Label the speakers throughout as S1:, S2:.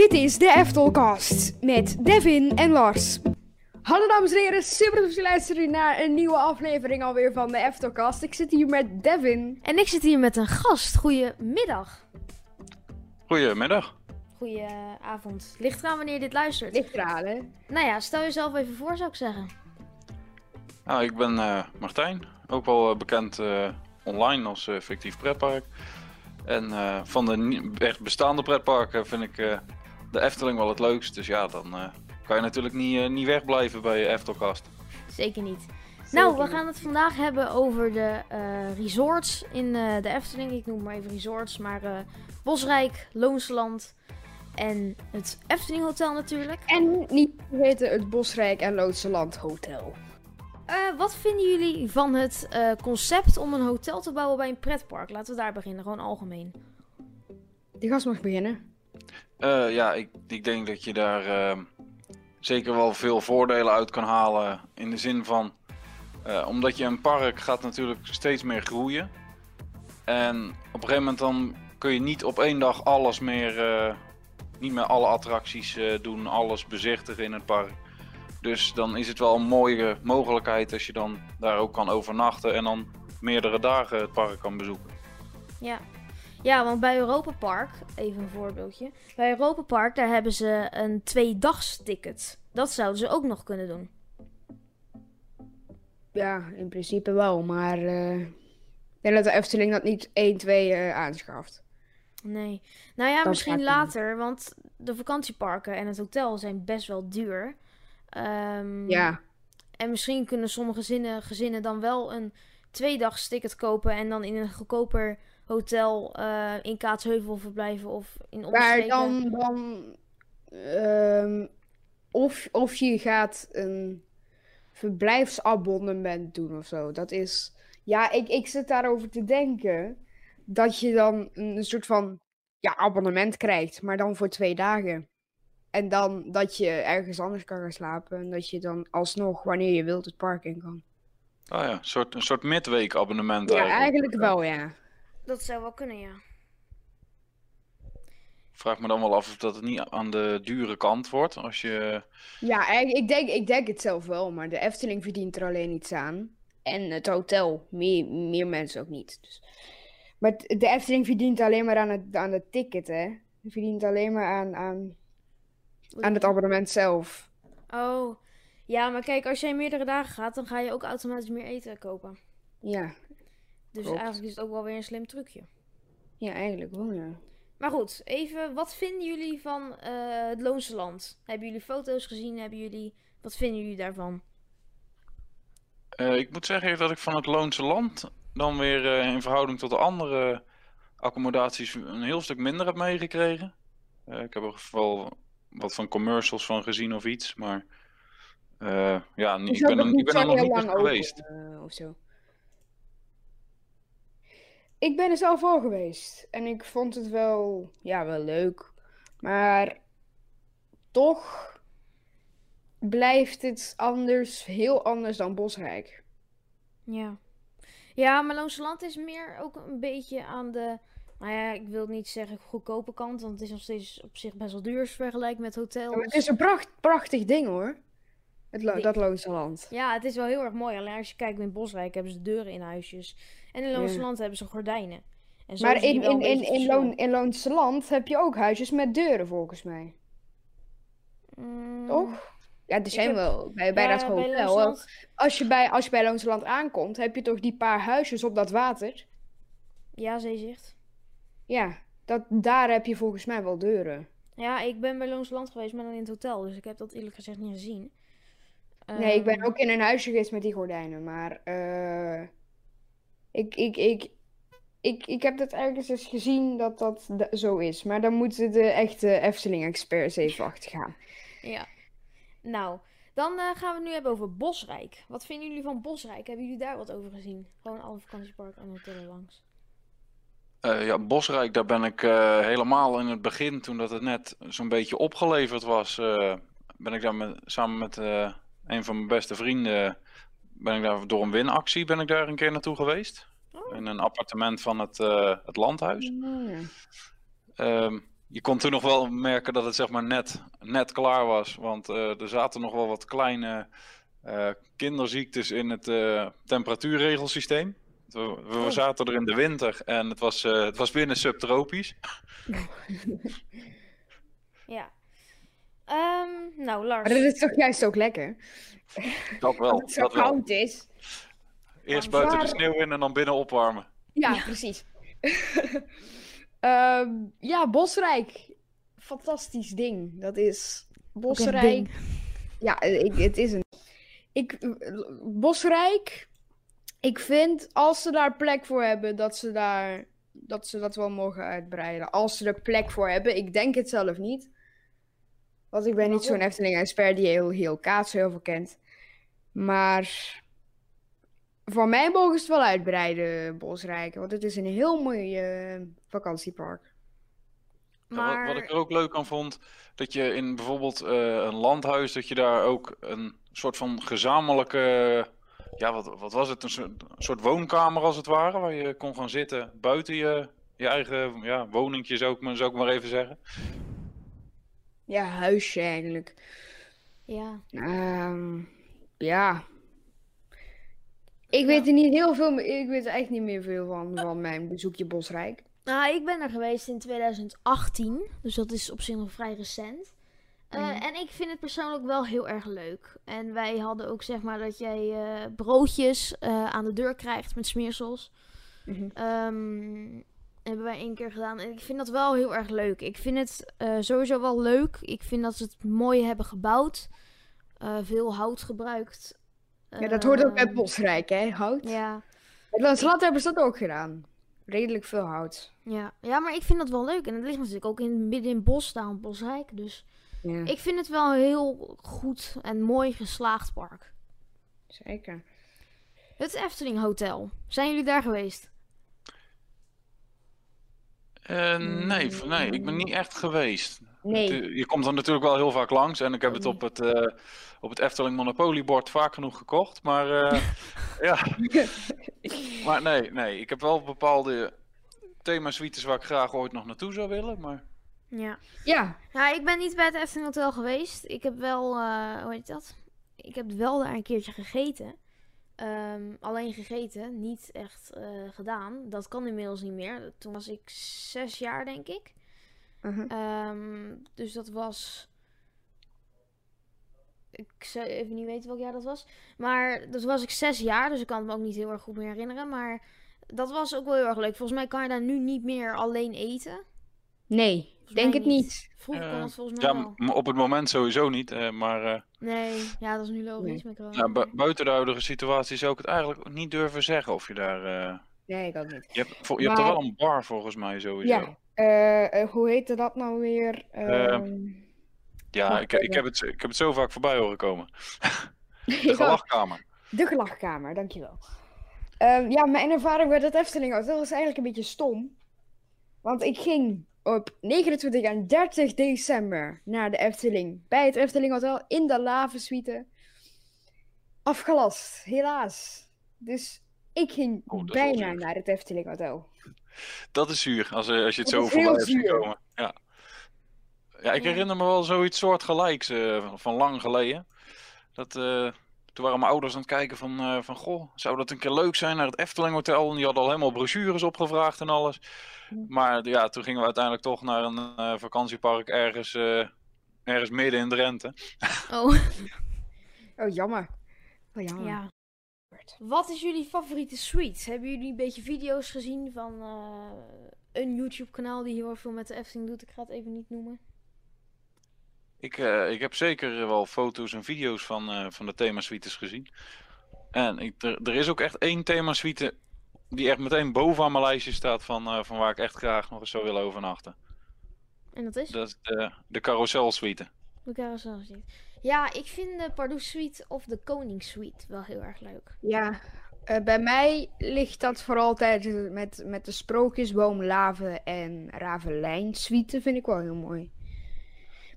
S1: Dit is de Eftelcast met Devin en Lars. Hallo dames en heren, super dat jullie luisteren naar een nieuwe aflevering alweer van de Eftelcast. Ik zit hier met Devin.
S2: En ik zit hier met een gast. Goedemiddag.
S3: Goedemiddag.
S2: Goedenavond. Ligt eraan wanneer je dit luistert.
S1: Lichtralen.
S2: Nou ja, stel jezelf even voor zou ik zeggen.
S3: Nou, ik ben eh, Martijn, ook wel eh, bekend eh, online als fictief pretpark. En eh, van de echt bestaande pretparken vind ik eh, de Efteling wel het leukst. Dus ja, dan eh, kan je natuurlijk niet, eh, niet wegblijven bij Eftelcast.
S2: Zeker niet. Nou, we gaan het vandaag hebben over de eh, resorts in eh, de Efteling. Ik noem maar even resorts, maar eh, Bosrijk, Loonsland en het Efteling Hotel natuurlijk.
S1: En niet vergeten het Bosrijk en Loodse Land Hotel.
S2: Eh, wat vinden jullie van het eh, concept om een hotel te bouwen bij een pretpark? Laten we daar beginnen, gewoon algemeen.
S1: Die gast mag beginnen.
S3: Eh, ja, ik, ik denk dat je daar eh, zeker wel veel voordelen uit kan halen. In de zin van, eh, omdat je een park gaat natuurlijk steeds meer groeien. En op een gegeven moment dan kun je niet op één dag alles meer, niet meer alle attracties doen, alles bezichtigen in het park. Dus dan is het wel een mooie mogelijkheid als je dan daar ook kan overnachten en dan meerdere dagen het park kan bezoeken.
S2: Ja. Ja, want bij Europa Park, even een voorbeeldje. Bij Europa Park, daar hebben ze een tweedagsticket. Dat zouden ze ook nog kunnen doen.
S1: Ja, in principe wel, maar eh, ik denk dat de Efteling dat niet 1, 2 eh, aanschaft.
S2: Nee. Nou ja,
S1: Dat
S2: misschien
S1: niet.
S2: later, want de vakantieparken en het hotel zijn best wel duur. Ehm,
S1: Ja,
S2: En misschien kunnen sommige gezinnen, gezinnen dan wel een tweedagsticket kopen en dan in een goedkoper hotel eh, in Kaatsheuvel verblijven of in
S1: maar
S2: omstreken.
S1: dan, dan ehm, of, of je gaat een verblijfsabonnement doen of zo. Dat is, ja, ik, ik zit daarover te denken dat je dan een soort van ja, abonnement krijgt, maar dan voor twee dagen. En dan dat je ergens anders kan gaan slapen en dat je dan alsnog, wanneer je wilt, het park in kan.
S3: Ah ja, een soort, een soort midweekabonnement
S1: Ja,
S3: eigenlijk.
S1: eigenlijk wel, ja.
S2: Dat zou wel kunnen, ja.
S3: vraag me dan wel af of dat het niet aan de dure kant wordt. Als je.
S1: Ja, eigenlijk- ik denk, ik denk het zelf wel, maar de Efteling verdient er alleen iets aan. En het hotel, meer, meer mensen ook niet. Dus. Maar de Efteling verdient alleen maar aan het, aan het ticket, hè? Die verdient alleen maar aan, aan, aan het abonnement zelf.
S2: Oh, ja, maar kijk, als jij meerdere dagen gaat, dan ga je ook automatisch meer eten kopen.
S1: Ja,
S2: Dus
S1: Klopt.
S2: eigenlijk is het ook wel weer een slim trucje.
S1: ja eigenlijk wel, ja.
S2: Maar goed, even, wat vinden jullie van eh, het Loonse Land? Hebben jullie foto's gezien? Hebben jullie, wat vinden jullie daarvan?
S3: eh, ik moet zeggen dat ik van het Loonse Land dan weer eh, in verhouding tot de andere accommodaties een heel stuk minder heb meegekregen. Eh, ik heb er wel wat van commercials van gezien of iets, maar. eh, ja, ik ben, er, ik ben er
S1: zo
S3: nog
S1: heel
S3: niet
S1: lang
S3: geweest.
S1: eh, of zo. Ik ben er zelf al geweest. En ik vond het wel, ja, wel leuk. Maar toch blijft het anders, heel anders dan Bosrijk.
S2: Ja. Ja, maar Loonse Land is meer ook een beetje aan de, nou ja, ik wil niet zeggen goedkope kant, want het is nog steeds op zich best wel duur vergelijkt met hotels.
S1: Ja, het is een pracht, prachtig ding hoor. Het lo- dat Loonse Land.
S2: Ja, het is wel heel erg mooi. Alleen als je kijkt in Bosrijk hebben ze deuren in huisjes. En in Loonse
S1: Ja.
S2: Land hebben ze gordijnen. En zo
S1: Maar in, in, in, in. Loon, Land heb je ook huisjes met deuren volgens mij.
S2: Mm,
S1: Toch? Ja, er zijn
S2: heb-
S1: wel bij, bij
S2: ja,
S1: dat
S2: bij
S1: hotel.
S2: Land-
S1: Als je bij, als je bij Loonse Land aankomt, heb je toch die paar huisjes op dat water?
S2: Ja, zeezicht.
S1: Ja, dat, daar heb je volgens mij wel deuren.
S2: Ja, ik ben bij Loonse Land geweest, maar dan in het hotel. Dus ik heb dat eerlijk gezegd niet gezien.
S1: Nee, ik ben
S2: Ehm,
S1: ook in een huisje geweest met die gordijnen, maar eh, ik, ik, ik, ik, ik heb dat ergens eens gezien dat dat zo is. Maar dan moeten de echte Efteling-experts even achtergaan.
S2: Ja. Nou, dan eh, gaan we het nu hebben over Bosrijk. Wat vinden jullie van Bosrijk? Hebben jullie daar wat over gezien? Gewoon alle vakantieparken en hotellen langs.
S3: Eh, ja, Bosrijk, daar ben ik eh, helemaal in het begin, toen dat het net zo'n beetje opgeleverd was, eh, ben ik daar met, samen met eh, een van mijn beste vrienden, ben ik daar door een winactie ben ik daar een keer naartoe geweest.
S2: Oh.
S3: In een appartement van het, eh, het landhuis. Ehm, je kon toen nog wel merken dat het zeg maar net, net klaar was. Want er zaten nog wel wat kleine kinderziektes in het temperatuurregelsysteem. We, we oh. zaten er in de winter en het was, het was binnen subtropisch.
S2: ja. Um, nou, Lars.
S1: Maar dat is toch juist ook lekker?
S3: Dat wel.
S1: Als het zo koud is.
S3: Eerst buiten de sneeuw in en dan binnen opwarmen.
S1: Ja, precies. um, ja, Bosrijk. Fantastisch ding. Dat is Bosrijk. Ja, ik, het is een. Ik, Bosrijk. Ik vind als ze daar plek voor hebben, dat ze daar. Dat ze dat wel mogen uitbreiden. Als ze er plek voor hebben. Ik denk het zelf niet. Want ik ben niet zo'n Efteling-expert die heel, heel kaats heel veel kent. Maar voor mij mogen ze het wel uitbreiden, Bosrijk. Want het is een heel mooi uh, vakantiepark.
S3: Maar... wat, wat, ik er ook leuk aan vond, dat je in bijvoorbeeld uh, een landhuis, dat je daar ook een soort van gezamenlijke, ja, wat, wat was het, een soort, een soort, woonkamer als het ware, waar je kon gaan zitten buiten je, je eigen ja, woningje, zou ik, maar, zou ik maar even zeggen.
S1: Ja, huisje eigenlijk.
S2: Ja.
S1: Um, ja. Ik weet er niet heel veel, ik weet er echt niet meer veel van, van mijn bezoekje Bosrijk.
S2: Nou, ik ben er geweest in 2018, dus dat is op zich nog vrij recent. Uh, En ik vind het persoonlijk wel heel erg leuk. En wij hadden ook zeg maar dat jij uh, broodjes uh, aan de deur krijgt met smeersels. Mm -hmm. um, hebben wij één keer gedaan. En ik vind dat wel heel erg leuk. Ik vind het uh, sowieso wel leuk. Ik vind dat ze het mooi hebben gebouwd. Uh, veel hout gebruikt.
S1: Ja, dat hoort ook bij ehm, Bosrijk, hè? Hout.
S2: Ja.
S1: Het hebben ze dat ook gedaan. Redelijk veel hout.
S2: Ja. ja, maar ik vind dat wel leuk. En het ligt natuurlijk ook in, midden in het bos staan, Bosrijk. Dus ja. ik vind het wel een heel goed en mooi geslaagd park.
S1: Zeker.
S2: Het Efteling Hotel. Zijn jullie daar geweest?
S3: Uh, nee, nee, ik ben niet echt geweest.
S1: Nee.
S3: Je komt er natuurlijk wel heel vaak langs en ik heb het op het, uh, op het Efteling Monopoly bord vaak genoeg gekocht, maar uh, ja. maar nee, nee, ik heb wel bepaalde themasuites waar ik graag ooit nog naartoe zou willen, maar...
S2: Ja.
S1: Ja.
S2: Ja, ik ben niet bij het Efteling Hotel geweest. Ik heb wel, uh, hoe heet dat? Ik heb wel daar een keertje gegeten. Um, alleen gegeten, niet echt uh, gedaan. Dat kan inmiddels niet meer. Toen was ik zes jaar, denk ik. -huh. um, dus dat was. Ik zou even niet weten welk jaar dat was. Maar dat was ik zes jaar, dus ik kan het me ook niet heel erg goed meer herinneren. Maar dat was ook wel heel erg leuk. Volgens mij kan je daar nu niet meer alleen eten.
S1: Nee, denk het niet.
S2: Vroeger kon het volgens mij
S3: ja, wel. op het moment sowieso niet, uh, maar... Uh,
S2: nee, ja, dat is nu logisch
S3: nee. met Ja, bu buiten de huidige situatie zou ik het eigenlijk niet durven zeggen of je daar... Uh...
S1: Nee, ik ook niet.
S3: Je hebt, je maar... hebt er wel een bar volgens mij sowieso.
S1: Ja, hoe heette dat nou weer?
S3: Ehm, ja, ik, ik, heb het, ik heb het zo vaak voorbij horen komen. de gelachkamer.
S1: De gelachkamer, dankjewel. Um, ja, mijn ervaring met het Efteling Hotel was eigenlijk een beetje stom. Want ik ging op 29 en 30 december naar de Efteling. Bij het Efteling Hotel in de Lavensuite. Afgelast, helaas. Dus ik ging oh, bijna naar het Efteling Hotel.
S3: Dat is zuur, als, als je het zo voorbij hebt zien komen. Ja. ja, ik herinner me wel zoiets soortgelijks uh, van lang geleden. Dat, uh, toen waren mijn ouders aan het kijken van, uh, van, goh, zou dat een keer leuk zijn naar het Efteling Hotel? En die hadden al helemaal brochures opgevraagd en alles. Maar ja, toen gingen we uiteindelijk toch naar een uh, vakantiepark ergens, uh, ergens midden in Drenthe.
S2: Oh.
S1: oh, jammer. Oh, jammer.
S2: Ja. Wat is jullie favoriete suite? Hebben jullie een beetje video's gezien van uh, een YouTube kanaal die heel veel met de Efteling doet? Ik ga het even niet noemen.
S3: Ik, uh, ik heb zeker wel foto's en video's van, uh, van de themasuites gezien. En ik, er, er is ook echt één themasuite die echt meteen bovenaan mijn lijstje staat van, uh, van waar ik echt graag nog eens zou willen overnachten.
S2: En dat is?
S3: Dat is de, de Carousel Suite.
S2: De Carousel Suite. Ja, ik vind de Pardoes Suite of de Koning Suite wel heel erg leuk.
S1: Ja, uh, bij mij ligt dat vooral altijd met, met de Sprookjesboom, Laven en Ravelijn Suite vind ik wel heel mooi.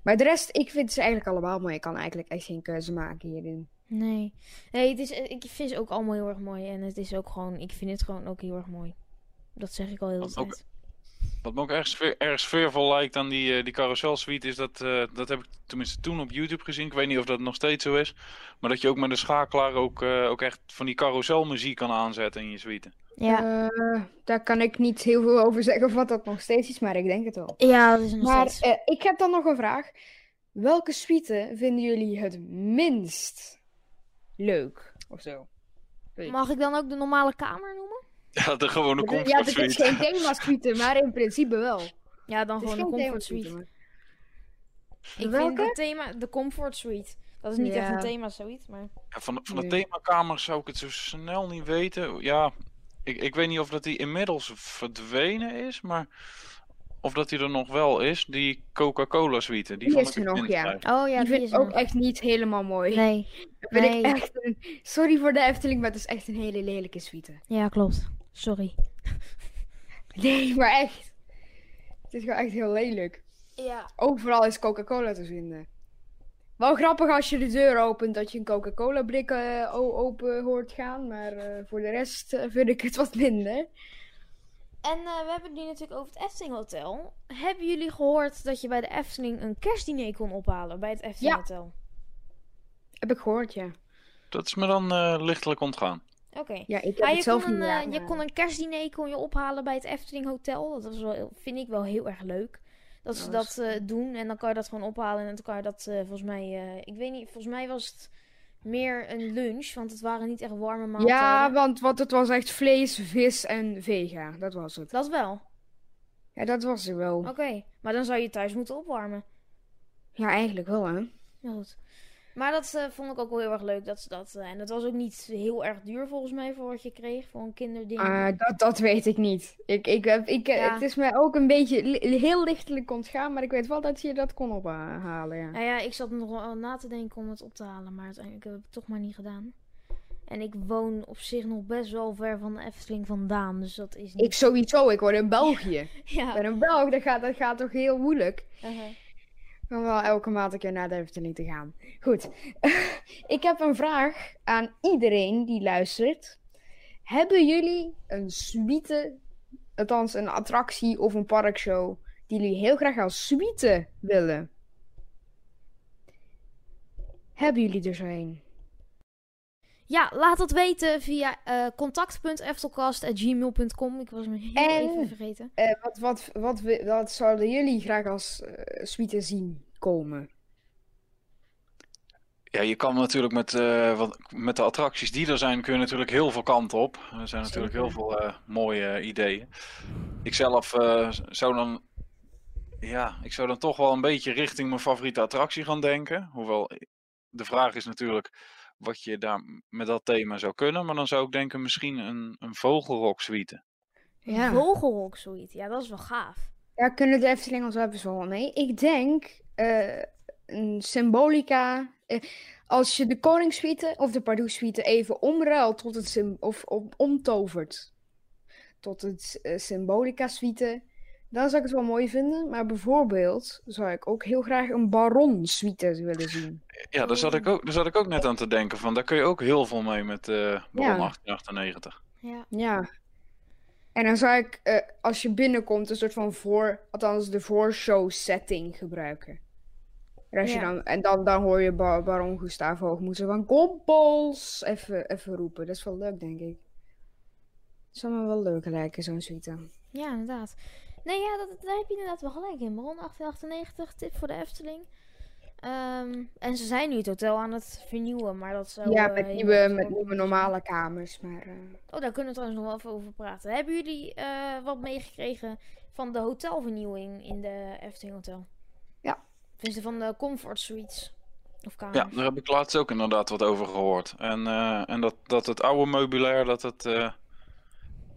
S1: Maar de rest, ik vind ze eigenlijk allemaal mooi. Ik kan eigenlijk echt geen keuze maken hierin.
S2: Nee. Nee, het is, ik vind ze ook allemaal heel erg mooi. En het is ook gewoon, ik vind het gewoon ook heel erg mooi. Dat zeg ik al heel de tijd.
S3: Wat me ook erg, sfeer, erg sfeervol lijkt aan die, uh, die carousel suite is dat, uh, dat heb ik tenminste toen op YouTube gezien. Ik weet niet of dat nog steeds zo is. Maar dat je ook met de schakelaar ook, uh, ook echt van die carouselmuziek kan aanzetten in je suite.
S1: Ja. daar kan ik niet heel veel over zeggen of wat dat nog steeds is, maar ik denk het wel.
S2: Ja, dat is nog
S1: maar
S2: steeds.
S1: ik heb dan nog een vraag. Welke suite vinden jullie het minst leuk of zo?
S2: Mag ik dan ook de normale kamer noemen?
S3: Ja, de gewone comfort
S1: Ja,
S3: suite.
S1: dit is geen thema-suite, maar in principe wel.
S2: Ja, dan
S1: Het
S2: gewoon de comfort suite.
S1: maar-
S2: Ik
S1: Welke?
S2: vind de thema, de comfort suite. Dat is niet echt een thema suite, maar...
S3: Ja, van, van de
S1: Nee.
S3: themakamers zou ik het zo snel niet weten. Ja, ik, ik weet niet of dat die inmiddels verdwenen is, maar of dat die er nog wel is. Die Coca-Cola suite. Die,
S1: is
S3: ik
S1: er
S3: het
S1: nog, ja.
S2: Oh ja,
S1: die
S2: die
S1: vind
S2: is
S1: ik ook echt niet helemaal mooi.
S2: Nee. Nee.
S1: ik echt een... Sorry voor de Efteling, maar het is echt een hele lelijke suite.
S2: Ja, klopt. Sorry.
S1: Nee, maar echt. Het is gewoon echt heel lelijk.
S2: Ja.
S1: Overal is Coca-Cola te vinden. Wel grappig als je de deur opent dat je een Coca-Cola blik eh, open hoort gaan. Maar eh, voor de rest eh, vind ik het wat minder.
S2: En eh, we hebben het nu natuurlijk over het Efteling Hotel. Hebben jullie gehoord dat je bij de Efteling een kerstdiner kon ophalen bij het Efteling
S1: Ja.
S2: Hotel?
S1: Heb ik gehoord, ja.
S3: Dat is me dan eh, lichtelijk ontgaan.
S2: Oké.
S1: Ja, ik heb
S2: Ja,
S1: het zelf
S2: kon
S1: niet
S2: een, eh,
S1: gedaan,
S2: je
S1: maar-
S2: kon een kerstdiner kon je ophalen bij het Efteling Hotel. Dat was wel, vind ik wel heel erg leuk. Dat ze
S1: Dat
S2: dat eh, doen en dan kan je dat gewoon ophalen. En dan kan je dat eh, volgens mij, eh, ik weet niet, volgens mij was het meer een lunch. Want het waren niet echt warme maaltijden.
S1: Ja, want wat het was echt vlees, vis en vega. Dat was het.
S2: Dat wel.
S1: Ja, dat was er wel.
S2: Oké, maar dan zou je thuis moeten opwarmen.
S1: Ja, eigenlijk wel, hè.
S2: Ja, goed. Maar dat eh, vond ik ook wel heel erg leuk dat ze dat. eh, en dat was ook niet heel erg duur volgens mij voor wat je kreeg voor een kinderding.
S1: Ah, dat, dat weet ik niet. Ik, ik heb, ik, eh,
S2: Ja.
S1: Het is mij ook een beetje li- heel lichtelijk ontgaan, maar ik weet wel dat je dat kon ophalen, ja.
S2: Nou ja, ik zat nog wel na te denken om het op te halen, maar uiteindelijk heb ik het toch maar niet gedaan. En ik woon op zich nog best wel ver van de Efteling vandaan, dus dat is niet...
S1: Ik sowieso, ik word in België. Ik
S2: Ja.
S1: ben een Belg, dat gaat, dat gaat toch heel moeilijk.
S2: Uh-huh.
S1: Om wel elke maand een keer naar de Efteling te gaan. Goed. ik heb een vraag aan iedereen die luistert. Hebben jullie een suite, althans een attractie of een parkshow, die jullie heel graag als suite willen? Hebben jullie er zo een?
S2: Ja, laat dat weten via eh contact.eftelcast.gmail.com. Ik was me heel
S1: En-
S2: even vergeten.
S1: Eh, wat, wat, wat, wat zouden jullie graag als eh, suite zien komen?
S3: Ja, je kan natuurlijk met, eh, wat, met de attracties die er zijn, kun je natuurlijk heel veel kanten op. Er zijn natuurlijk heel veel mooie ideeën. Ik zelf eh, zou dan, ja, ik zou dan toch wel een beetje richting mijn favoriete attractie gaan denken. Hoewel, de vraag is natuurlijk wat je daar met dat thema zou kunnen. Maar dan zou ik denken misschien een, een vogelrok suite.
S1: Ja.
S2: Vogelrok zoiets. Ja, dat is wel gaaf.
S1: Daar kunnen de Efteling ons wel best wel mee. Ik denk eh, een symbolica. eh, als je de Koningssuite of de Pardoes-suite even omruilt tot het sym- of omtovert tot het eh, Symbolica-suite, dan zou ik het wel mooi vinden. Maar bijvoorbeeld zou ik ook heel graag een Baron-suite willen zien.
S3: Ja, daar zat, ik ook, daar zat ik ook net aan te denken van. Daar kun je ook heel veel mee met eh Baron
S1: Ja.
S3: 1898.
S2: Ja.
S1: Ja. En dan zou ik, eh, als je binnenkomt, een soort van voor, althans de voorshow setting gebruiken. En, als je dan, en dan, dan hoor je ba- Baron Gustavo Hoogmoezen van kompels even, even roepen. Dat is wel leuk, denk ik. Dat zou me wel leuk lijken, zo'n suite.
S2: Ja, inderdaad. Nee, ja, dat, daar heb je inderdaad wel gelijk in. Baron 1898, tip voor de Efteling. Ehm, en ze zijn nu het hotel aan het vernieuwen, maar dat zou...
S1: ja,
S2: eh,
S1: met nieuwe, met nieuwe normale kamers. Maar eh.
S2: Oh, daar kunnen we trouwens nog wel even over praten. Hebben jullie eh, wat meegekregen van de hotelvernieuwing in de Efteling Hotel?
S1: Ja.
S2: Tenminste, van de comfort suites. Of kamers.
S3: Ja, daar heb ik laatst ook inderdaad wat over gehoord. En, eh, en dat, dat het oude meubilair, dat het eh,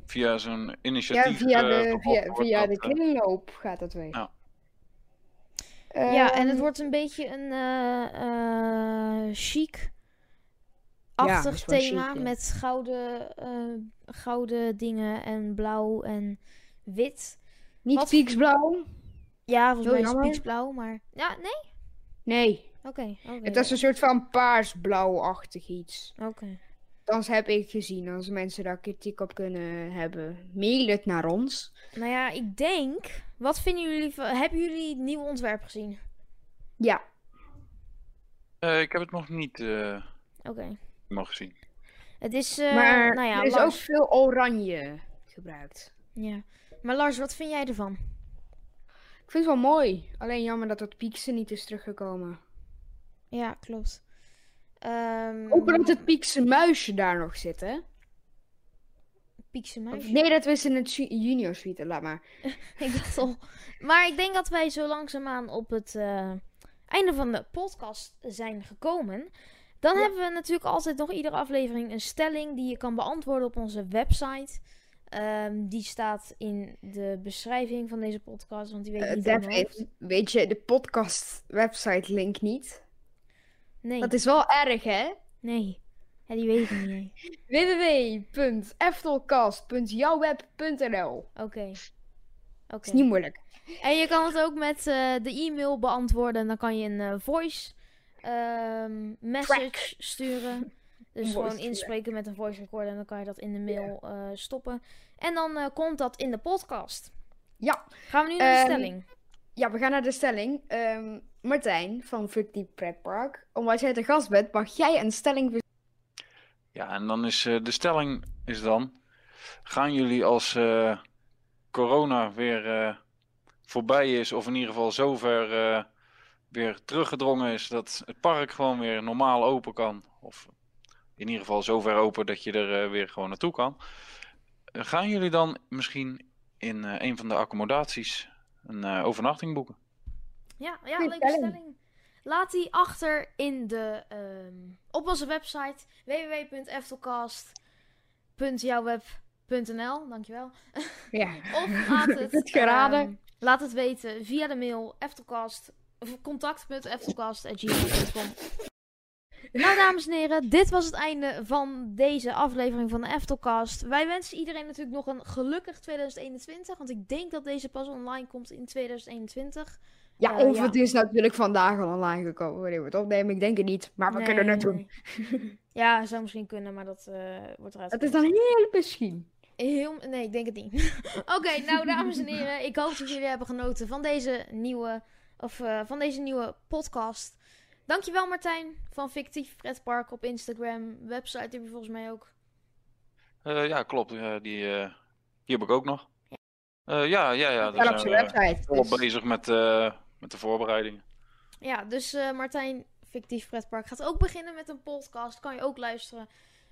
S3: via zo'n
S1: ja,
S3: initiatief...
S1: via
S3: eh,
S1: de, via, via
S3: dat,
S1: de
S3: eh,
S1: kringloop gaat dat weer.
S3: Ja.
S2: Ja, en het
S1: Ehm,
S2: wordt een beetje een eh, eh, chic
S1: Ja,
S2: achtig
S1: dat is wel chic,
S2: thema
S1: ja.
S2: met gouden, eh, gouden dingen en blauw en wit.
S1: Niet
S2: wat-
S1: pieksblauw.
S2: Ja, volgens mij is het pieksblauw, maar... Ja, nee?
S1: Nee,
S2: Oké, oké.
S1: het is een soort van paarsblauwachtig iets.
S2: Oké.
S1: Althans heb ik gezien. Als mensen daar kritiek op kunnen hebben, mail het naar ons.
S2: Nou ja, ik denk. Wat vinden jullie van. Hebben jullie het nieuwe ontwerp gezien?
S1: Ja.
S3: Eh, ik heb het nog niet eh
S2: Oké.
S3: nog gezien.
S2: Het is. eh,
S1: maar
S2: nou ja,
S1: er is
S2: Lars.
S1: ook veel oranje gebruikt.
S2: Ja. Maar Lars, wat vind jij ervan?
S1: Ik vind het wel mooi. Alleen jammer dat dat piekse niet is teruggekomen.
S2: Ja, klopt. Ehm
S1: Ook dat het piekse muisje daar nog zit, hè?
S2: Piekse muisje.
S1: nee, dat was in het ju- junior suite, laat maar.
S2: Ik dacht al. Maar ik denk dat wij zo langzaamaan op het eh, einde van de podcast zijn gekomen. Dan
S1: Ja.
S2: hebben we natuurlijk altijd nog iedere aflevering een stelling die je kan beantwoorden op onze website. Ehm, die staat in de beschrijving van deze podcast, want die weet ik
S1: Eh,
S2: niet
S1: David, weet je de podcast website link niet?
S2: Nee,
S1: Dat is wel erg, hè?
S2: nee. Ja, die weet ik niet.
S1: www.eftelcast.jouweb.nl
S2: Oké. Oké.
S1: Is niet moeilijk.
S2: En je kan het ook met eh, de e-mail beantwoorden. Dan kan je een eh, voice ehm, message
S1: Track.
S2: sturen. Dus gewoon inspreken met een voice recorder. En dan kan je dat in de mail eh, stoppen. En dan eh, komt dat in de podcast.
S1: Ja.
S2: Gaan we nu naar de
S1: Ehm,
S2: stelling.
S1: Ja, we gaan naar de stelling. Ehm, Martijn van Fictief Pretpark. Omdat jij de gast bent, mag jij een stelling
S3: Ja, en dan is eh, de stelling is dan: gaan jullie als eh, corona weer eh, voorbij is, of in ieder geval zover weer teruggedrongen is dat het park gewoon weer normaal open kan, of in ieder geval zover open dat je er weer gewoon naartoe kan, gaan jullie dan misschien in een van de accommodaties een overnachting boeken?
S2: Ja, ja leuke
S1: stelling.
S2: stelling. Laat die achter in de, ehm, op onze website www.eftelcast.jouwweb.nl Dankjewel.
S1: Ja.
S2: Of laat het,
S1: Goed geraden.
S2: ehm, laat het weten via de mail eftelcast of contact.eftelcast.gmail.com Nou, dames en heren, dit was het einde van deze aflevering van de Eftelcast. Wij wensen iedereen natuurlijk nog een gelukkig 2021, want ik denk dat deze pas online komt in 2021.
S1: Ja,
S2: Eh,
S1: of
S2: ja.
S1: het is natuurlijk vandaag al online gekomen wanneer we het opnemen. Ik denk het niet, maar we
S2: Nee,
S1: kunnen het
S2: nee,
S1: doen.
S2: nee. Ja, zou misschien kunnen, maar dat eh, wordt eruit.
S1: Het is dan heel misschien.
S2: Heel, nee, ik denk het niet. Oké, nou dames en heren, ik hoop dat jullie hebben genoten van deze nieuwe, of, eh, van deze nieuwe podcast. Dankjewel Martijn van Fictief Pretpark op Instagram. Website heb je volgens mij ook.
S3: Eh, ja, klopt. die, eh, die heb ik ook nog. Eh, ja, ja, ja. daar
S1: op
S3: zijn we
S1: website.
S3: volop
S1: dus-
S3: bezig met, eh, met de voorbereidingen.
S2: Ja, dus eh, Martijn Fictief Pretpark gaat ook beginnen met een podcast. Kan je ook luisteren.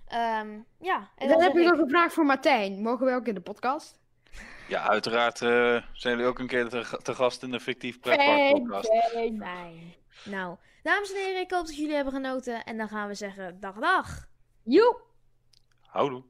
S2: Ehm, ja, en dan
S1: dan heb
S2: ik-
S1: nog een vraag voor Martijn. Mogen we ook in de podcast?
S3: Ja, uiteraard eh, zijn jullie ook een keer te, te gast in de fictief pretpark podcast.
S1: Fijn.
S2: Fijn. Nou, dames en heren, ik hoop dat jullie hebben genoten. En dan gaan we zeggen dag dag.
S1: Joep.
S3: Houdoe.